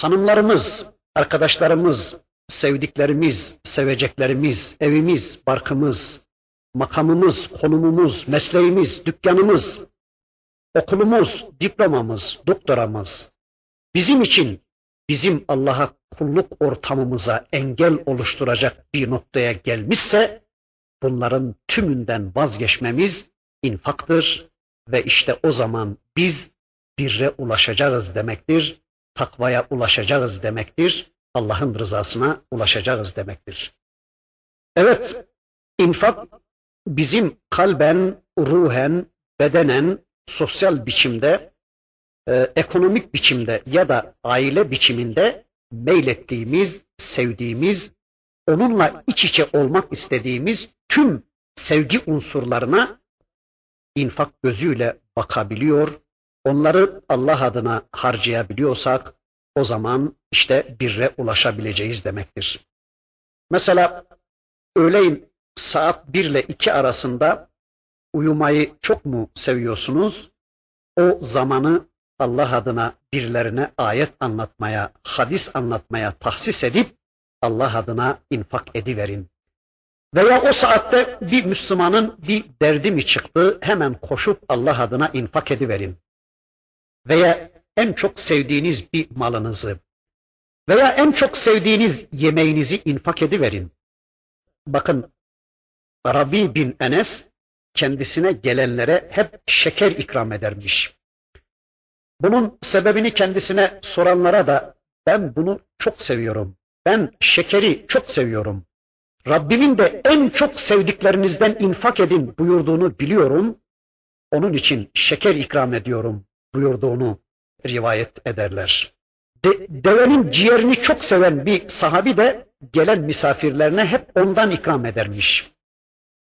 Hanımlarımız, arkadaşlarımız, sevdiklerimiz, seveceklerimiz, evimiz, barkımız, makamımız, konumumuz, mesleğimiz, dükkanımız, okulumuz, diplomamız, doktoramız bizim için bizim Allah'a kulluk ortamımıza engel oluşturacak bir noktaya gelmişse bunların tümünden vazgeçmemiz infaktır ve işte o zaman biz birre ulaşacağız demektir, takvaya ulaşacağız demektir, Allah'ın rızasına ulaşacağız demektir. Evet, infak bizim kalben, ruhen, bedenen, sosyal biçimde, e, ekonomik biçimde ya da aile biçiminde meylettiğimiz, sevdiğimiz, onunla iç içe olmak istediğimiz tüm sevgi unsurlarına infak gözüyle bakabiliyor, onları Allah adına harcayabiliyorsak o zaman işte birre ulaşabileceğiz demektir. Mesela öğleyin saat 1 ile 2 arasında uyumayı çok mu seviyorsunuz? O zamanı Allah adına birilerine ayet anlatmaya, hadis anlatmaya tahsis edip Allah adına infak ediverin. Veya o saatte bir Müslümanın bir derdi mi çıktı hemen koşup Allah adına infak ediverin. Veya en çok sevdiğiniz bir malınızı veya en çok sevdiğiniz yemeğinizi infak ediverin. Bakın Rabi bin Enes kendisine gelenlere hep şeker ikram edermiş. Bunun sebebini kendisine soranlara da ben bunu çok seviyorum. Ben şekeri çok seviyorum. Rabbimin de en çok sevdiklerinizden infak edin buyurduğunu biliyorum. Onun için şeker ikram ediyorum buyurduğunu rivayet ederler. De, devenin ciğerini çok seven bir sahabi de gelen misafirlerine hep ondan ikram edermiş.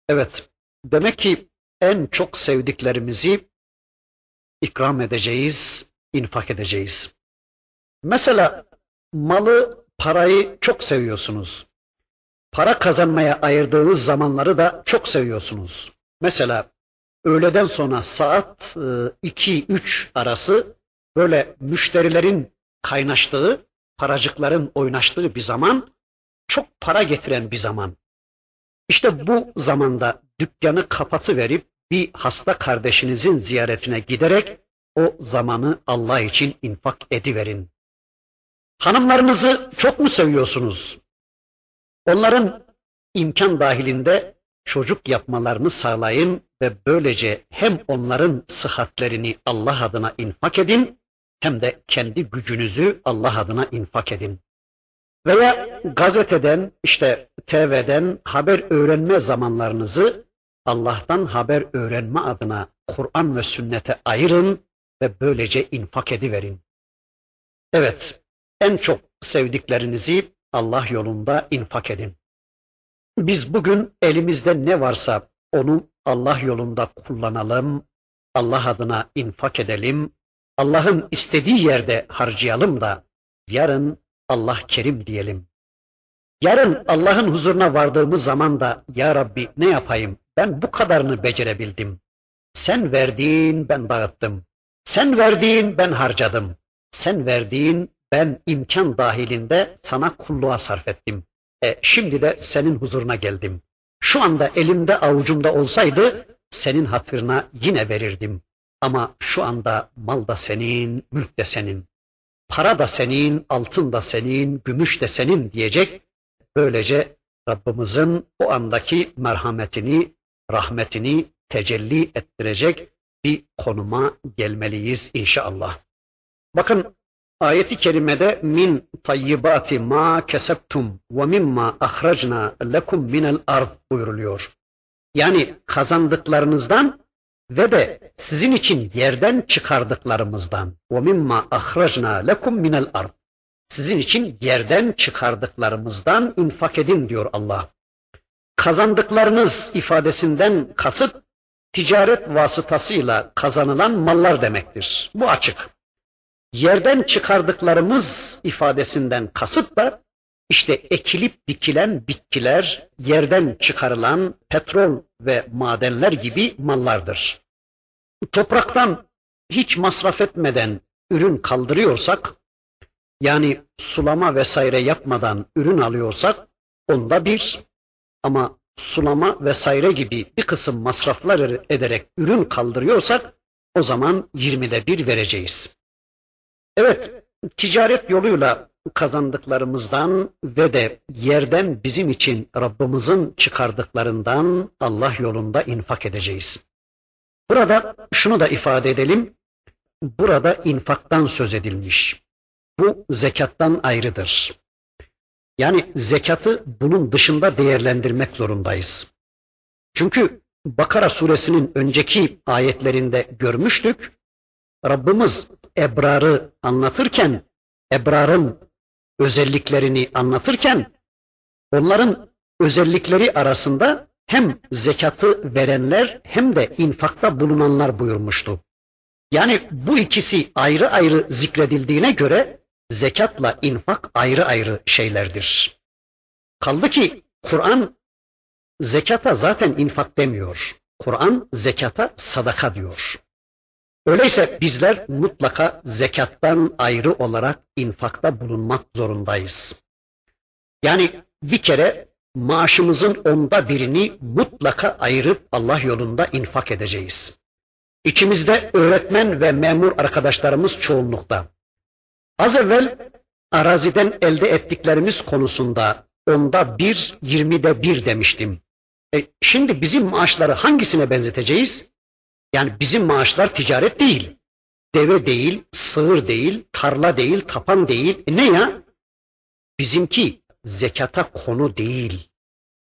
Evet, demek ki en çok sevdiklerimizi ikram edeceğiz, infak edeceğiz. Mesela malı, parayı çok seviyorsunuz. Para kazanmaya ayırdığınız zamanları da çok seviyorsunuz. Mesela öğleden sonra saat 2-3 e, arası böyle müşterilerin kaynaştığı, paracıkların oynaştığı bir zaman, çok para getiren bir zaman. İşte bu zamanda dükkanı kapatıverip bir hasta kardeşinizin ziyaretine giderek o zamanı Allah için infak ediverin. Hanımlarınızı çok mu seviyorsunuz? Onların imkan dahilinde çocuk yapmalarını sağlayın ve böylece hem onların sıhhatlerini Allah adına infak edin hem de kendi gücünüzü Allah adına infak edin. Veya gazeteden, işte TV'den haber öğrenme zamanlarınızı Allah'tan haber öğrenme adına Kur'an ve sünnete ayırın ve böylece infak ediverin. Evet, en çok sevdiklerinizi Allah yolunda infak edin. Biz bugün elimizde ne varsa onu Allah yolunda kullanalım, Allah adına infak edelim, Allah'ın istediği yerde harcayalım da yarın Allah kerim diyelim. Yarın Allah'ın huzuruna vardığımız zaman da ya Rabbi ne yapayım ben bu kadarını becerebildim. Sen verdiğin ben dağıttım. Sen verdiğin ben harcadım. Sen verdiğin ben imkan dahilinde sana kulluğa sarf ettim. E şimdi de senin huzuruna geldim. Şu anda elimde avucumda olsaydı senin hatırına yine verirdim. Ama şu anda mal da senin, mülk de senin. Para da senin, altın da senin, gümüş de senin diyecek. Böylece Rabbimizin o andaki merhametini, rahmetini tecelli ettirecek bir konuma gelmeliyiz inşallah. Bakın ayeti kerimede min tayyibati ma kesebtum ve mimma ahracna lekum minel ard buyuruluyor. Yani kazandıklarınızdan ve de sizin için yerden çıkardıklarımızdan ve mimma ahracna lekum minel ard sizin için yerden çıkardıklarımızdan infak edin diyor Allah. Kazandıklarınız ifadesinden kasıt ticaret vasıtasıyla kazanılan mallar demektir. Bu açık. Yerden çıkardıklarımız ifadesinden kasıt da işte ekilip dikilen bitkiler, yerden çıkarılan petrol ve madenler gibi mallardır. Topraktan hiç masraf etmeden ürün kaldırıyorsak, yani sulama vesaire yapmadan ürün alıyorsak, onda bir, ama sulama vesaire gibi bir kısım masraflar ederek ürün kaldırıyorsak, o zaman yirmide bir vereceğiz. Evet, ticaret yoluyla kazandıklarımızdan ve de yerden bizim için Rabbimizin çıkardıklarından Allah yolunda infak edeceğiz. Burada şunu da ifade edelim. Burada infaktan söz edilmiş. Bu zekattan ayrıdır. Yani zekatı bunun dışında değerlendirmek zorundayız. Çünkü Bakara suresinin önceki ayetlerinde görmüştük. Rabbimiz ebrarı anlatırken, ebrarın özelliklerini anlatırken, onların özellikleri arasında hem zekatı verenler hem de infakta bulunanlar buyurmuştu. Yani bu ikisi ayrı ayrı zikredildiğine göre zekatla infak ayrı ayrı şeylerdir. Kaldı ki Kur'an zekata zaten infak demiyor. Kur'an zekata sadaka diyor. Öyleyse bizler mutlaka zekattan ayrı olarak infakta bulunmak zorundayız. Yani bir kere maaşımızın onda birini mutlaka ayırıp Allah yolunda infak edeceğiz. İçimizde öğretmen ve memur arkadaşlarımız çoğunlukta. Az evvel araziden elde ettiklerimiz konusunda onda bir, yirmide bir demiştim. E, şimdi bizim maaşları hangisine benzeteceğiz? Yani bizim maaşlar ticaret değil. Deve değil, sığır değil, tarla değil, tapan değil. E ne ya? Bizimki zekata konu değil.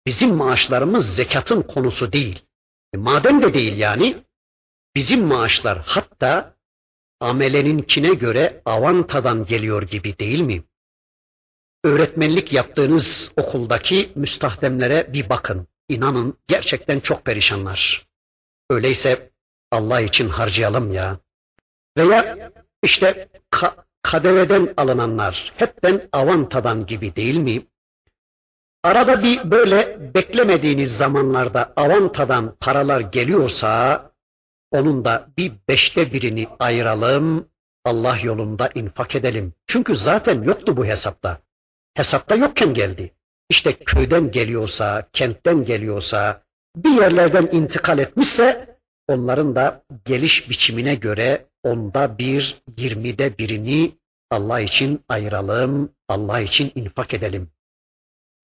Bizim maaşlarımız zekatın konusu değil. E madem de değil yani, bizim maaşlar hatta ameleninkine göre avantadan geliyor gibi değil mi? Öğretmenlik yaptığınız okuldaki müstahdemlere bir bakın. İnanın gerçekten çok perişanlar. Öyleyse Allah için harcayalım ya. Veya işte ka kadeveden alınanlar hepten avantadan gibi değil mi? Arada bir böyle beklemediğiniz zamanlarda avantadan paralar geliyorsa onun da bir beşte birini ayıralım, Allah yolunda infak edelim. Çünkü zaten yoktu bu hesapta. Hesapta yokken geldi. İşte köyden geliyorsa, kentten geliyorsa, bir yerlerden intikal etmişse onların da geliş biçimine göre onda bir, yirmide birini Allah için ayıralım, Allah için infak edelim.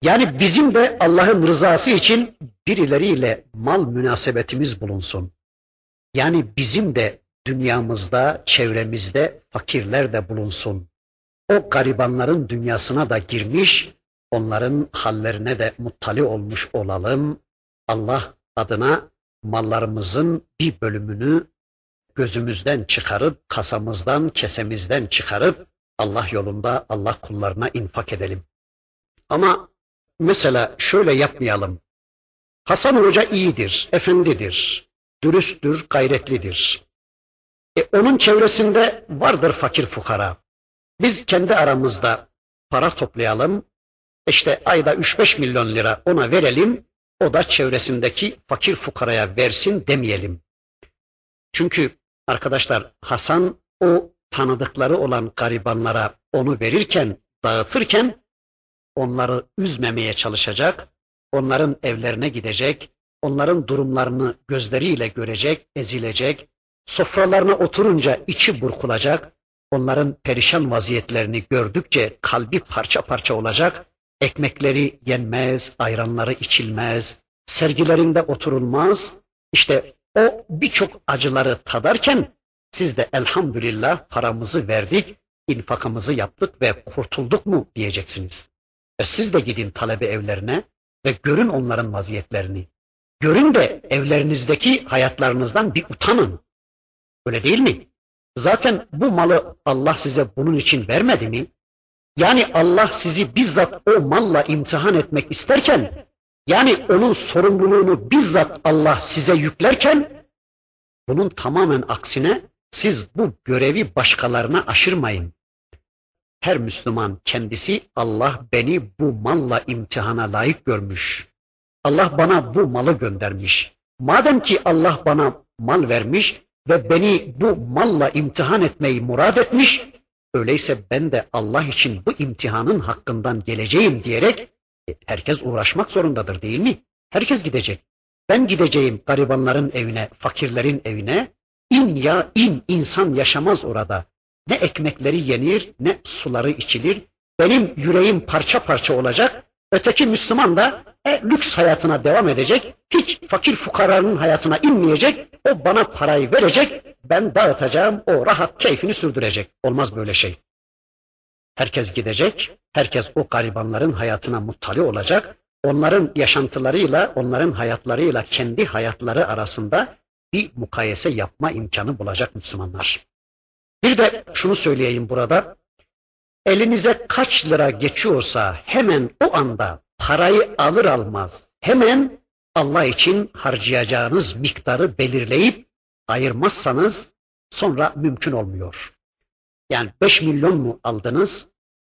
Yani bizim de Allah'ın rızası için birileriyle mal münasebetimiz bulunsun. Yani bizim de dünyamızda, çevremizde fakirler de bulunsun. O garibanların dünyasına da girmiş, onların hallerine de muttali olmuş olalım. Allah adına mallarımızın bir bölümünü gözümüzden çıkarıp, kasamızdan, kesemizden çıkarıp Allah yolunda Allah kullarına infak edelim. Ama mesela şöyle yapmayalım. Hasan Hoca iyidir, efendidir, dürüsttür, gayretlidir. E, onun çevresinde vardır fakir fukara. Biz kendi aramızda para toplayalım, işte ayda 3-5 milyon lira ona verelim, o da çevresindeki fakir fukaraya versin demeyelim. Çünkü arkadaşlar Hasan o tanıdıkları olan garibanlara onu verirken, dağıtırken onları üzmemeye çalışacak, onların evlerine gidecek, onların durumlarını gözleriyle görecek, ezilecek, sofralarına oturunca içi burkulacak, onların perişan vaziyetlerini gördükçe kalbi parça parça olacak, ekmekleri yenmez, ayranları içilmez, sergilerinde oturulmaz. İşte o birçok acıları tadarken siz de elhamdülillah paramızı verdik, infakımızı yaptık ve kurtulduk mu diyeceksiniz. E siz de gidin talebe evlerine ve görün onların vaziyetlerini. Görün de evlerinizdeki hayatlarınızdan bir utanın. Öyle değil mi? Zaten bu malı Allah size bunun için vermedi mi? Yani Allah sizi bizzat o malla imtihan etmek isterken, yani onun sorumluluğunu bizzat Allah size yüklerken, bunun tamamen aksine siz bu görevi başkalarına aşırmayın. Her Müslüman kendisi Allah beni bu malla imtihana layık görmüş. Allah bana bu malı göndermiş. Madem ki Allah bana mal vermiş ve beni bu malla imtihan etmeyi murad etmiş, öyleyse ben de Allah için bu imtihanın hakkından geleceğim diyerek e, herkes uğraşmak zorundadır değil mi? Herkes gidecek. Ben gideceğim garibanların evine, fakirlerin evine. İn ya in insan yaşamaz orada. Ne ekmekleri yenir ne suları içilir. Benim yüreğim parça parça olacak. Öteki Müslüman da e, lüks hayatına devam edecek. Hiç fakir fukaranın hayatına inmeyecek. O bana parayı verecek. Ben dağıtacağım. O rahat keyfini sürdürecek. Olmaz böyle şey. Herkes gidecek. Herkes o garibanların hayatına muttali olacak. Onların yaşantılarıyla, onların hayatlarıyla kendi hayatları arasında bir mukayese yapma imkanı bulacak Müslümanlar. Bir de şunu söyleyeyim burada. Elinize kaç lira geçiyorsa hemen o anda parayı alır almaz hemen Allah için harcayacağınız miktarı belirleyip ayırmazsanız sonra mümkün olmuyor. Yani 5 milyon mu aldınız?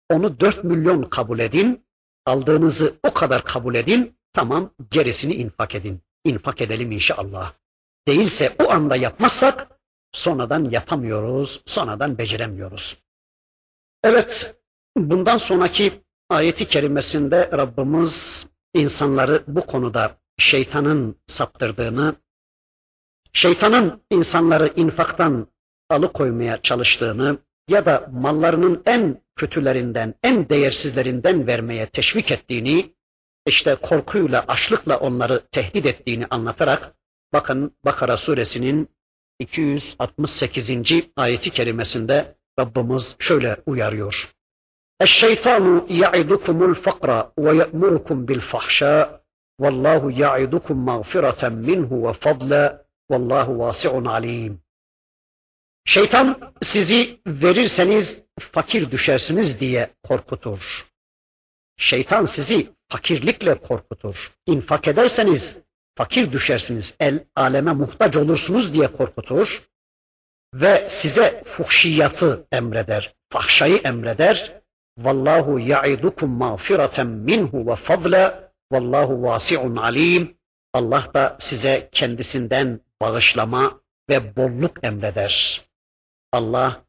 Onu 4 milyon kabul edin. Aldığınızı o kadar kabul edin. Tamam gerisini infak edin. İnfak edelim inşallah. Değilse o anda yapmazsak sonradan yapamıyoruz, sonradan beceremiyoruz. Evet, bundan sonraki ayeti kerimesinde Rabbimiz insanları bu konuda şeytanın saptırdığını, şeytanın insanları infaktan alıkoymaya çalıştığını ya da mallarının en kötülerinden, en değersizlerinden vermeye teşvik ettiğini, işte korkuyla, açlıkla onları tehdit ettiğini anlatarak, bakın Bakara suresinin 268. ayeti kerimesinde Rabbimiz şöyle uyarıyor. الشيطان يعدكم الفقر ويأمركم بالفحشاء والله يعدكم مغفرة منه وفضلا والله واسع عليم. Şeytan sizi verirseniz fakir düşersiniz diye korkutur. Şeytan sizi fakirlikle korkutur. İnfak ederseniz fakir düşersiniz, el aleme muhtaç olursunuz diye korkutur. ve size fuhşiyatı emreder, fahşayı emreder. Vallahu ya'idukum mağfireten minhu ve fadla vallahu vasi'un alim. Allah da size kendisinden bağışlama ve bolluk emreder. Allah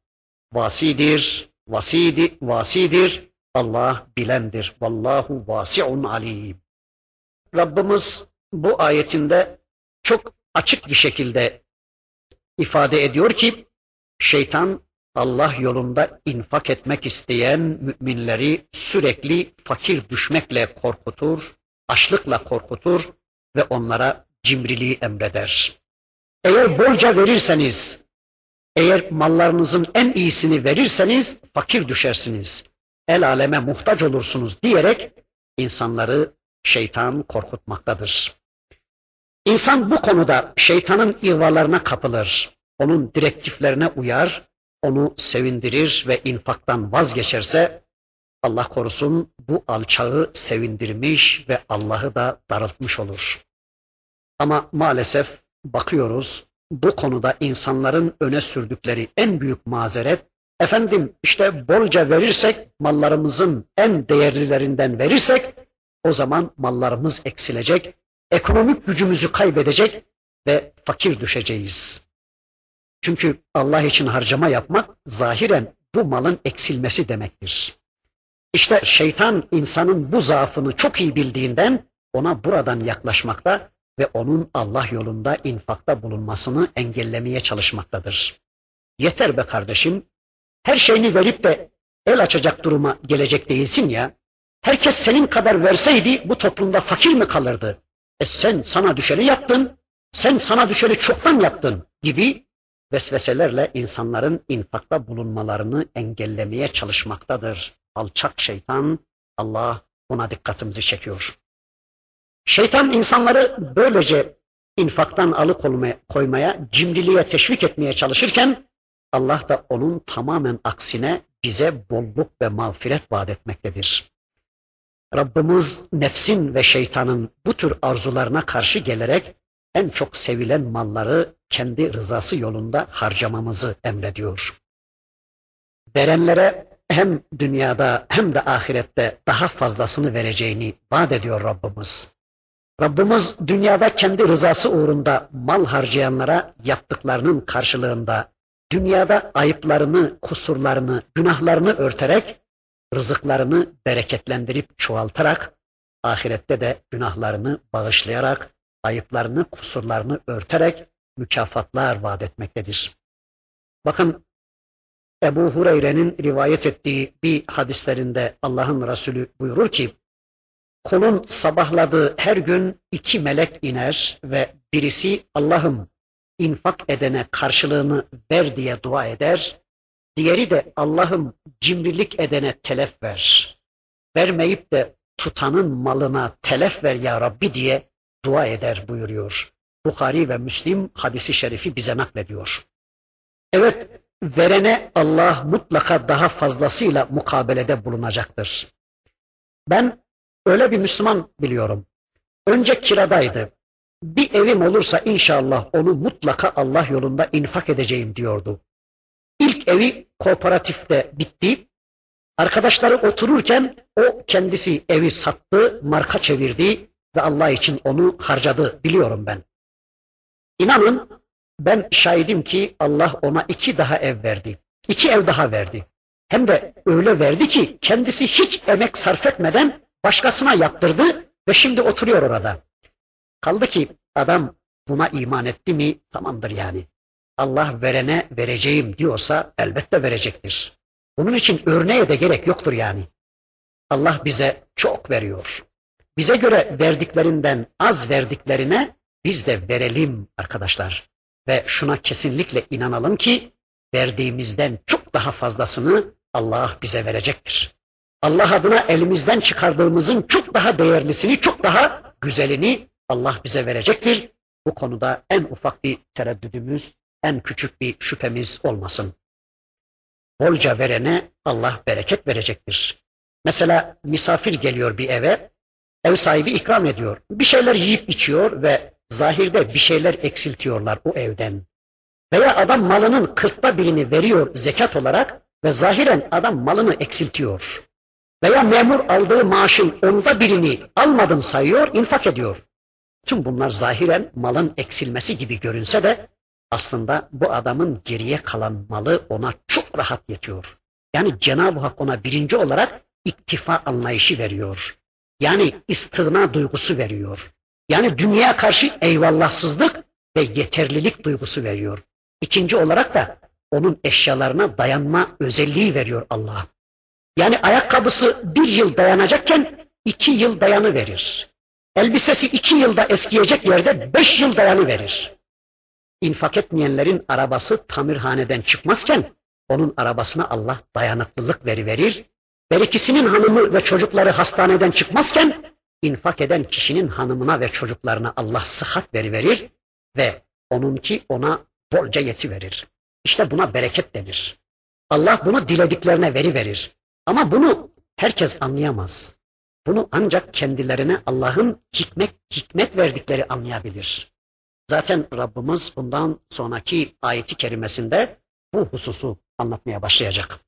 vasidir, vasidi, vasidir. Allah bilendir. Vallahu vasi'un alim. Rabbimiz bu ayetinde çok açık bir şekilde ifade ediyor ki şeytan Allah yolunda infak etmek isteyen müminleri sürekli fakir düşmekle korkutur, açlıkla korkutur ve onlara cimriliği emreder. Eğer bolca verirseniz, eğer mallarınızın en iyisini verirseniz fakir düşersiniz. El aleme muhtaç olursunuz diyerek insanları şeytan korkutmaktadır. İnsan bu konuda şeytanın ihvalarına kapılır. Onun direktiflerine uyar, onu sevindirir ve infaktan vazgeçerse Allah korusun bu alçağı sevindirmiş ve Allah'ı da darıltmış olur. Ama maalesef bakıyoruz bu konuda insanların öne sürdükleri en büyük mazeret efendim işte bolca verirsek mallarımızın en değerlilerinden verirsek o zaman mallarımız eksilecek, ekonomik gücümüzü kaybedecek ve fakir düşeceğiz. Çünkü Allah için harcama yapmak zahiren bu malın eksilmesi demektir. İşte şeytan insanın bu zaafını çok iyi bildiğinden ona buradan yaklaşmakta ve onun Allah yolunda infakta bulunmasını engellemeye çalışmaktadır. Yeter be kardeşim, her şeyini verip de el açacak duruma gelecek değilsin ya. Herkes senin kadar verseydi bu toplumda fakir mi kalırdı? E sen sana düşeni yaptın, sen sana düşeni çoktan yaptın gibi vesveselerle insanların infakta bulunmalarını engellemeye çalışmaktadır. Alçak şeytan, Allah ona dikkatimizi çekiyor. Şeytan insanları böylece infaktan alıkoymaya, cimriliğe teşvik etmeye çalışırken Allah da onun tamamen aksine bize bolluk ve mağfiret vaat etmektedir. Rabbimiz nefsin ve şeytanın bu tür arzularına karşı gelerek en çok sevilen malları kendi rızası yolunda harcamamızı emrediyor. Verenlere hem dünyada hem de ahirette daha fazlasını vereceğini vaat ediyor Rabbimiz. Rabbimiz dünyada kendi rızası uğrunda mal harcayanlara yaptıklarının karşılığında dünyada ayıplarını, kusurlarını, günahlarını örterek rızıklarını bereketlendirip çoğaltarak ahirette de günahlarını bağışlayarak ayıplarını, kusurlarını örterek mükafatlar vaat etmektedir. Bakın Ebu Hureyre'nin rivayet ettiği bir hadislerinde Allah'ın Resulü buyurur ki kulun sabahladığı her gün iki melek iner ve birisi Allah'ım infak edene karşılığını ver diye dua eder. Diğeri de Allah'ım cimrilik edene telef ver. Vermeyip de tutanın malına telef ver ya Rabbi diye dua eder buyuruyor. Bukhari ve Müslim hadisi şerifi bize naklediyor. Evet, verene Allah mutlaka daha fazlasıyla mukabelede bulunacaktır. Ben öyle bir Müslüman biliyorum. Önce kiradaydı. Bir evim olursa inşallah onu mutlaka Allah yolunda infak edeceğim diyordu. İlk evi kooperatifte bitti. Arkadaşları otururken o kendisi evi sattı, marka çevirdi ve Allah için onu harcadı biliyorum ben. İnanın ben şahidim ki Allah ona iki daha ev verdi. İki ev daha verdi. Hem de öyle verdi ki kendisi hiç emek sarf etmeden başkasına yaptırdı ve şimdi oturuyor orada. Kaldı ki adam buna iman etti mi tamamdır yani. Allah verene vereceğim diyorsa elbette verecektir. Bunun için örneğe de gerek yoktur yani. Allah bize çok veriyor. Bize göre verdiklerinden az verdiklerine biz de verelim arkadaşlar. Ve şuna kesinlikle inanalım ki verdiğimizden çok daha fazlasını Allah bize verecektir. Allah adına elimizden çıkardığımızın çok daha değerlisini, çok daha güzelini Allah bize verecektir. Bu konuda en ufak bir tereddüdümüz, en küçük bir şüphemiz olmasın. Bolca verene Allah bereket verecektir. Mesela misafir geliyor bir eve, ev sahibi ikram ediyor. Bir şeyler yiyip içiyor ve zahirde bir şeyler eksiltiyorlar o evden. Veya adam malının kırkta birini veriyor zekat olarak ve zahiren adam malını eksiltiyor. Veya memur aldığı maaşın onda birini almadım sayıyor, infak ediyor. Tüm bunlar zahiren malın eksilmesi gibi görünse de aslında bu adamın geriye kalan malı ona çok rahat yetiyor. Yani Cenab-ı Hak ona birinci olarak iktifa anlayışı veriyor. Yani istığna duygusu veriyor. Yani dünyaya karşı eyvallahsızlık ve yeterlilik duygusu veriyor. İkinci olarak da onun eşyalarına dayanma özelliği veriyor Allah. Yani ayakkabısı bir yıl dayanacakken iki yıl dayanı verir. Elbisesi iki yılda eskiyecek yerde beş yıl dayanı verir. İnfak etmeyenlerin arabası tamirhaneden çıkmazken onun arabasına Allah dayanıklılık veri verir. Berikisinin hanımı ve çocukları hastaneden çıkmazken infak eden kişinin hanımına ve çocuklarına Allah sıhhat veri verir ve onunki ona bolca yeti verir. İşte buna bereket denir. Allah bunu dilediklerine veri verir. Ama bunu herkes anlayamaz. Bunu ancak kendilerine Allah'ın hikmet, hikmet verdikleri anlayabilir. Zaten Rabbimiz bundan sonraki ayeti kerimesinde bu hususu anlatmaya başlayacak.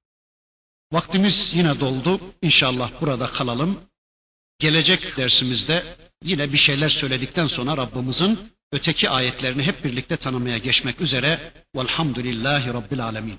Vaktimiz yine doldu. İnşallah burada kalalım. Gelecek dersimizde yine bir şeyler söyledikten sonra Rabbimizin öteki ayetlerini hep birlikte tanımaya geçmek üzere. Velhamdülillahi Rabbil Alemin.